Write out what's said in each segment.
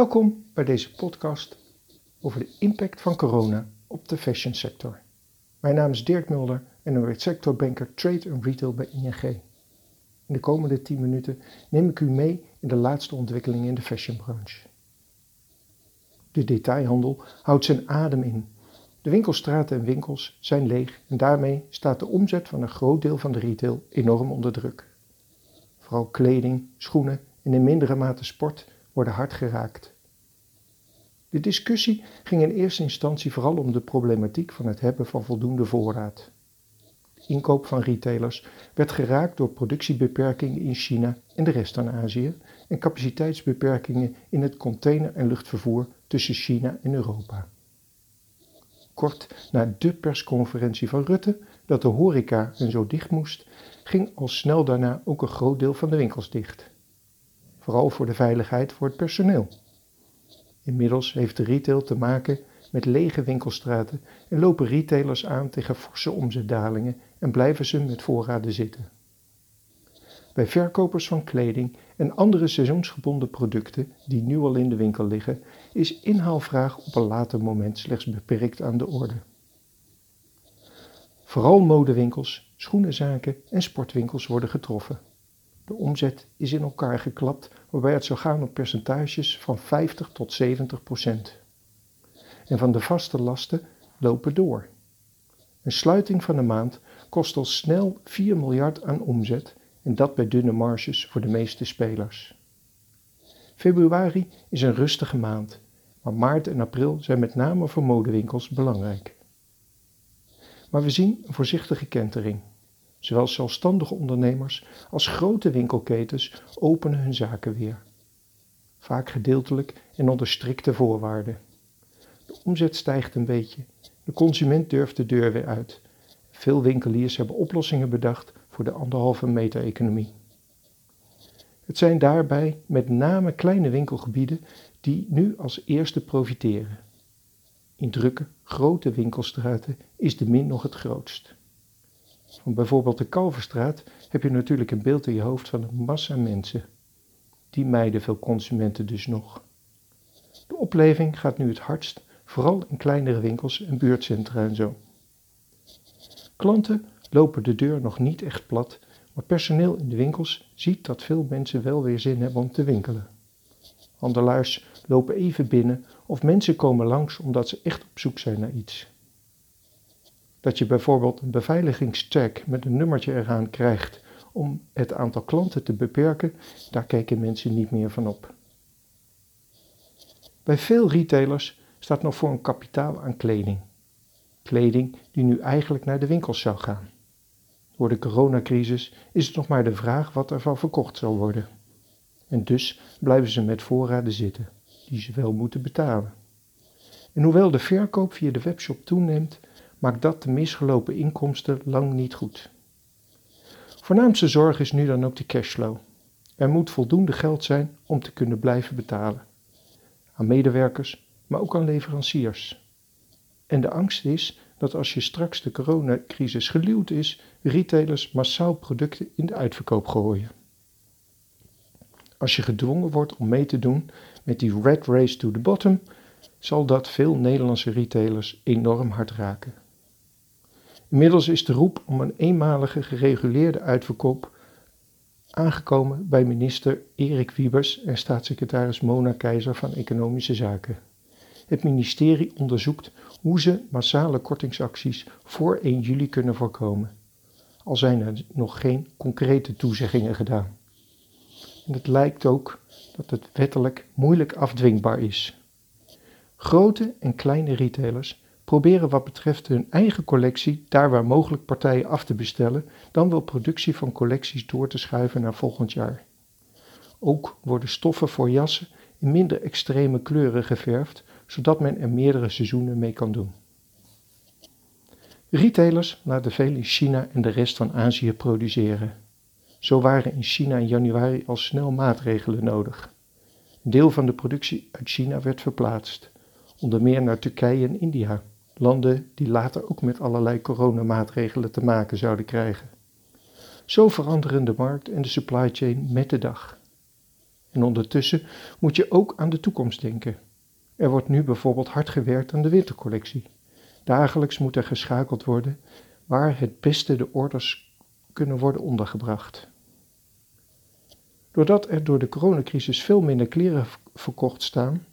Welkom bij deze podcast over de impact van corona op de fashion sector. Mijn naam is Dirk Mulder en ik ben sectorbanker Trade en Retail bij ING. In de komende 10 minuten neem ik u mee in de laatste ontwikkelingen in de fashionbranche. De detailhandel houdt zijn adem in. De winkelstraten en winkels zijn leeg en daarmee staat de omzet van een groot deel van de retail enorm onder druk. Vooral kleding, schoenen en in mindere mate sport worden hard geraakt. De discussie ging in eerste instantie vooral om de problematiek van het hebben van voldoende voorraad. De inkoop van retailers werd geraakt door productiebeperkingen in China en de rest van Azië en capaciteitsbeperkingen in het container- en luchtvervoer tussen China en Europa. Kort na de persconferentie van Rutte dat de horeca en zo dicht moest, ging al snel daarna ook een groot deel van de winkels dicht. Vooral voor de veiligheid voor het personeel. Inmiddels heeft de retail te maken met lege winkelstraten en lopen retailers aan tegen forse omzetdalingen en blijven ze met voorraden zitten. Bij verkopers van kleding en andere seizoensgebonden producten die nu al in de winkel liggen, is inhaalvraag op een later moment slechts beperkt aan de orde. Vooral modewinkels, schoenenzaken en sportwinkels worden getroffen. De omzet is in elkaar geklapt, waarbij het zou gaan om percentages van 50 tot 70 procent. En van de vaste lasten lopen door. Een sluiting van de maand kost al snel 4 miljard aan omzet en dat bij dunne marges voor de meeste spelers. Februari is een rustige maand, maar maart en april zijn met name voor modewinkels belangrijk. Maar we zien een voorzichtige kentering. Zowel zelfstandige ondernemers als grote winkelketens openen hun zaken weer. Vaak gedeeltelijk en onder strikte voorwaarden. De omzet stijgt een beetje. De consument durft de deur weer uit. Veel winkeliers hebben oplossingen bedacht voor de anderhalve meter economie. Het zijn daarbij met name kleine winkelgebieden die nu als eerste profiteren. In drukke, grote winkelstraten is de min nog het grootst. Van bijvoorbeeld de Kalverstraat heb je natuurlijk een beeld in je hoofd van een massa mensen. Die mijden veel consumenten dus nog. De opleving gaat nu het hardst, vooral in kleinere winkels en buurtcentra en zo. Klanten lopen de deur nog niet echt plat, maar personeel in de winkels ziet dat veel mensen wel weer zin hebben om te winkelen. Handelaars lopen even binnen of mensen komen langs omdat ze echt op zoek zijn naar iets. Dat je bijvoorbeeld een beveiligingscheck met een nummertje eraan krijgt om het aantal klanten te beperken, daar kijken mensen niet meer van op. Bij veel retailers staat nog voor een kapitaal aan kleding. Kleding die nu eigenlijk naar de winkels zou gaan. Door de coronacrisis is het nog maar de vraag wat ervan verkocht zal worden. En dus blijven ze met voorraden zitten, die ze wel moeten betalen. En hoewel de verkoop via de webshop toeneemt, maakt dat de misgelopen inkomsten lang niet goed. Voornaamste zorg is nu dan ook de cashflow. Er moet voldoende geld zijn om te kunnen blijven betalen. Aan medewerkers, maar ook aan leveranciers. En de angst is dat als je straks de coronacrisis geluwd is, retailers massaal producten in de uitverkoop gooien. Als je gedwongen wordt om mee te doen met die red race to the bottom, zal dat veel Nederlandse retailers enorm hard raken. Inmiddels is de roep om een eenmalige gereguleerde uitverkoop aangekomen bij minister Erik Wiebers en staatssecretaris Mona Keizer van Economische Zaken. Het ministerie onderzoekt hoe ze massale kortingsacties voor 1 juli kunnen voorkomen. Al zijn er nog geen concrete toezeggingen gedaan. En het lijkt ook dat het wettelijk moeilijk afdwingbaar is. Grote en kleine retailers proberen wat betreft hun eigen collectie, daar waar mogelijk partijen af te bestellen, dan wel productie van collecties door te schuiven naar volgend jaar. Ook worden stoffen voor jassen in minder extreme kleuren geverfd, zodat men er meerdere seizoenen mee kan doen. Retailers laten veel in China en de rest van Azië produceren. Zo waren in China in januari al snel maatregelen nodig. Een deel van de productie uit China werd verplaatst, onder meer naar Turkije en India, landen die later ook met allerlei coronamaatregelen te maken zouden krijgen. Zo veranderen de markt en de supply chain met de dag. En ondertussen moet je ook aan de toekomst denken. Er wordt nu bijvoorbeeld hard gewerkt aan de wintercollectie. Dagelijks moet er geschakeld worden waar het beste de orders kunnen worden ondergebracht. Doordat er door de coronacrisis veel minder kleren verkocht, staan,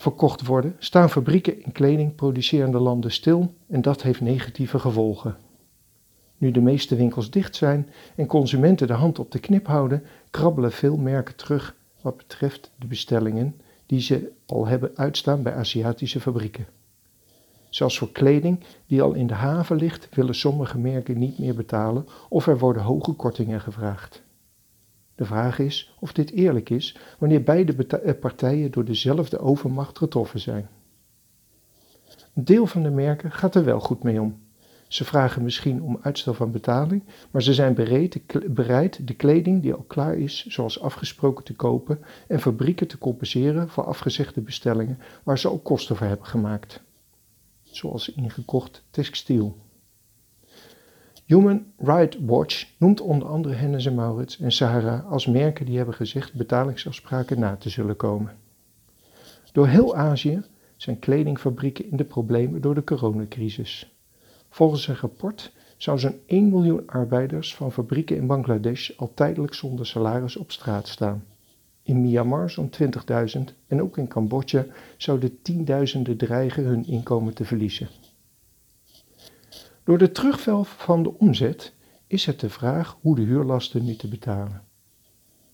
verkocht worden, staan fabrieken in kledingproducerende landen stil en dat heeft negatieve gevolgen. Nu de meeste winkels dicht zijn en consumenten de hand op de knip houden, krabbelen veel merken terug wat betreft de bestellingen die ze al hebben uitstaan bij Aziatische fabrieken. Zelfs voor kleding die al in de haven ligt, willen sommige merken niet meer betalen of er worden hoge kortingen gevraagd. De vraag is of dit eerlijk is wanneer beide eh, partijen door dezelfde overmacht getroffen zijn. Een deel van de merken gaat er wel goed mee om. Ze vragen misschien om uitstel van betaling, maar ze zijn bereid de kleding die al klaar is, zoals afgesproken, te kopen en fabrieken te compenseren voor afgezegde bestellingen waar ze ook kosten voor hebben gemaakt, zoals ingekocht textiel. Human Rights Watch noemt onder andere Hennes en Maurits en Sahara als merken die hebben gezegd betalingsafspraken na te zullen komen. Door heel Azië zijn kledingfabrieken in de problemen door de coronacrisis. Volgens een rapport zou zo'n 1 miljoen arbeiders van fabrieken in Bangladesh al tijdelijk zonder salaris op straat staan. In Myanmar zo'n 20.000 en ook in Cambodja zouden tienduizenden dreigen hun inkomen te verliezen. Door de terugval van de omzet is het de vraag hoe de huurlasten nu te betalen.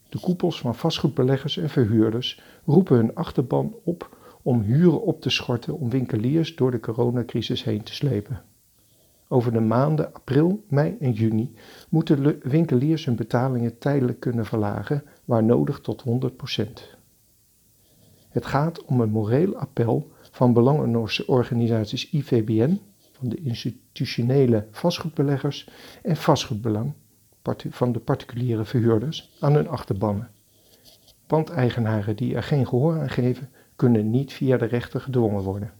De koepels van vastgoedbeleggers en verhuurders roepen hun achterban op om huren op te schorten om winkeliers door de coronacrisis heen te slepen. Over de maanden april, mei en juni moeten winkeliers hun betalingen tijdelijk kunnen verlagen, waar nodig tot 100%. Het gaat om een moreel appel van belangenorganisaties IVBN, van de institutionele vastgoedbeleggers en vastgoedbelang van de particuliere verhuurders aan hun achterbannen. Pandeigenaren die er geen gehoor aan geven, kunnen niet via de rechter gedwongen worden.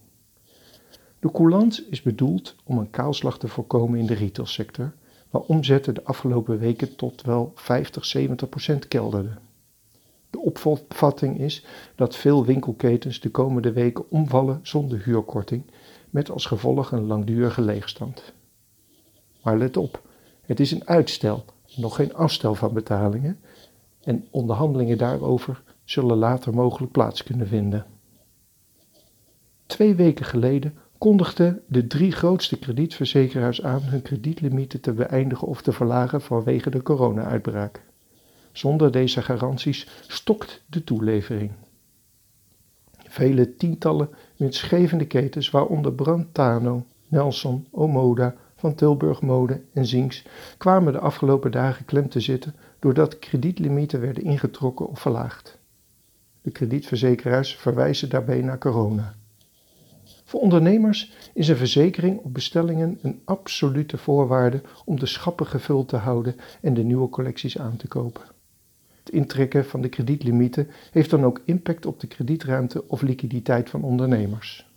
De coulance is bedoeld om een kaalslag te voorkomen in de retailsector, waar omzetten de afgelopen weken tot wel 50, 70 procent kelderden. De opvatting is dat veel winkelketens de komende weken omvallen zonder huurkorting, met als gevolg een langdurige leegstand. Maar let op, het is een uitstel, nog geen afstel van betalingen, en onderhandelingen daarover zullen later mogelijk plaats kunnen vinden. Twee weken geleden kondigden de drie grootste kredietverzekeraars aan hun kredietlimieten te beëindigen of te verlagen vanwege de corona-uitbraak. Zonder deze garanties stokt de toelevering. Vele tientallen winstgevende ketens, waaronder Brantano, Nelson, Omoda, Van Tilburg Mode en Zinks, kwamen de afgelopen dagen klem te zitten doordat kredietlimieten werden ingetrokken of verlaagd. De kredietverzekeraars verwijzen daarbij naar corona. Voor ondernemers is een verzekering op bestellingen een absolute voorwaarde om de schappen gevuld te houden en de nieuwe collecties aan te kopen. Het intrekken van de kredietlimieten heeft dan ook impact op de kredietruimte of liquiditeit van ondernemers.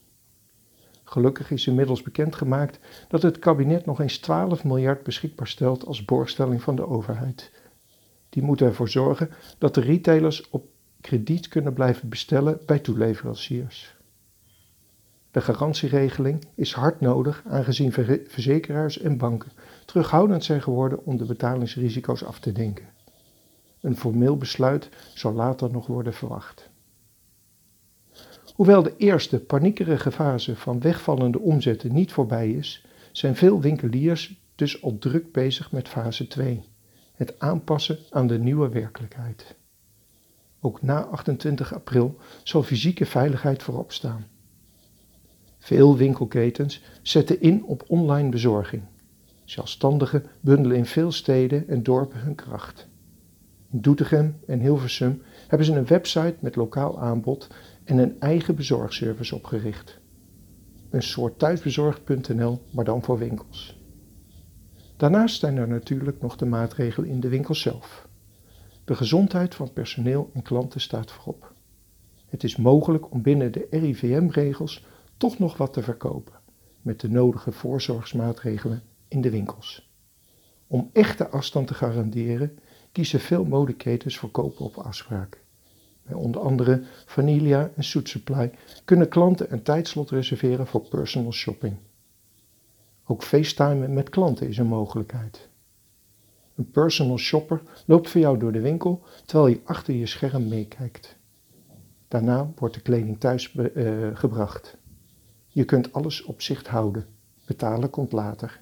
Gelukkig is inmiddels bekendgemaakt dat het kabinet nog eens 12 miljard beschikbaar stelt als borgstelling van de overheid. Die moet ervoor zorgen dat de retailers op krediet kunnen blijven bestellen bij toeleveranciers. De garantieregeling is hard nodig aangezien verzekeraars en banken terughoudend zijn geworden om de betalingsrisico's af te denken. Een formeel besluit zal later nog worden verwacht. Hoewel de eerste paniekerige fase van wegvallende omzetten niet voorbij is, zijn veel winkeliers dus al druk bezig met fase 2, het aanpassen aan de nieuwe werkelijkheid. Ook na 28 april zal fysieke veiligheid voorop staan. Veel winkelketens zetten in op online bezorging. Zelfstandigen bundelen in veel steden en dorpen hun kracht. In Doetinchem en Hilversum hebben ze een website met lokaal aanbod en een eigen bezorgservice opgericht. Een soort thuisbezorgd.nl, maar dan voor winkels. Daarnaast zijn er natuurlijk nog de maatregelen in de winkel zelf. De gezondheid van personeel en klanten staat voorop. Het is mogelijk om binnen de RIVM-regels toch nog wat te verkopen, met de nodige voorzorgsmaatregelen in de winkels. Om echte afstand te garanderen kiezen veel modeketens voor kopen op afspraak. Bij onder andere Vanilla en Suit Supply kunnen klanten een tijdslot reserveren voor personal shopping. Ook facetimen met klanten is een mogelijkheid. Een personal shopper loopt voor jou door de winkel terwijl je achter je scherm meekijkt. Daarna wordt de kleding thuis uh, gebracht. Je kunt alles op zicht houden. Betalen komt later.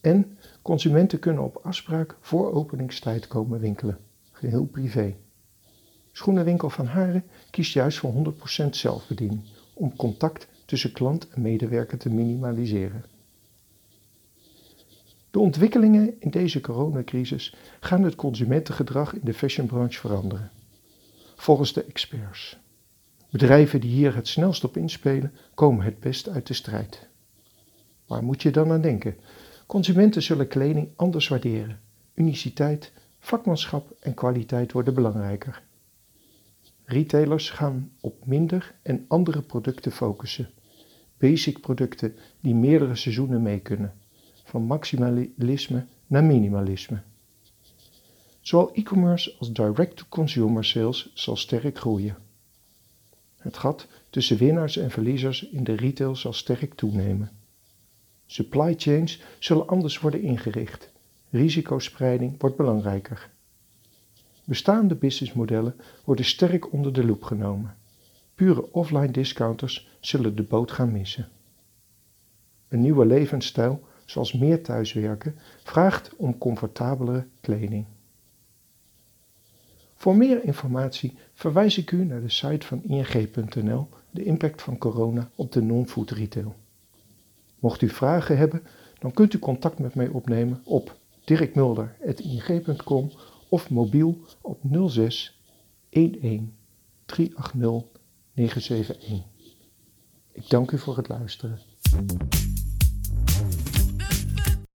En consumenten kunnen op afspraak voor openingstijd komen winkelen. Geheel privé. Schoenenwinkel van Haren kiest juist voor 100% zelfbediening om contact tussen klant en medewerker te minimaliseren. De ontwikkelingen in deze coronacrisis gaan het consumentengedrag in de fashionbranche veranderen. Volgens de experts. Bedrijven die hier het snelst op inspelen, komen het best uit de strijd. Waar moet je dan aan denken? Consumenten zullen kleding anders waarderen. Uniciteit, vakmanschap en kwaliteit worden belangrijker. Retailers gaan op minder en andere producten focussen. Basic producten die meerdere seizoenen mee kunnen van maximalisme naar minimalisme. Zowel e-commerce als direct-to-consumer sales zal sterk groeien. Het gat tussen winnaars en verliezers in de retail zal sterk toenemen. Supply chains zullen anders worden ingericht. Risicospreiding wordt belangrijker. Bestaande businessmodellen worden sterk onder de loep genomen. Pure offline discounters zullen de boot gaan missen. Een nieuwe levensstijl zoals meer thuiswerken, vraagt om comfortabelere kleding. Voor meer informatie verwijs ik u naar de site van ing.nl, de impact van corona op de non-food retail. Mocht u vragen hebben, dan kunt u contact met mij opnemen op dirkmulder.ing.com of mobiel op 06 11 380 971. Ik dank u voor het luisteren.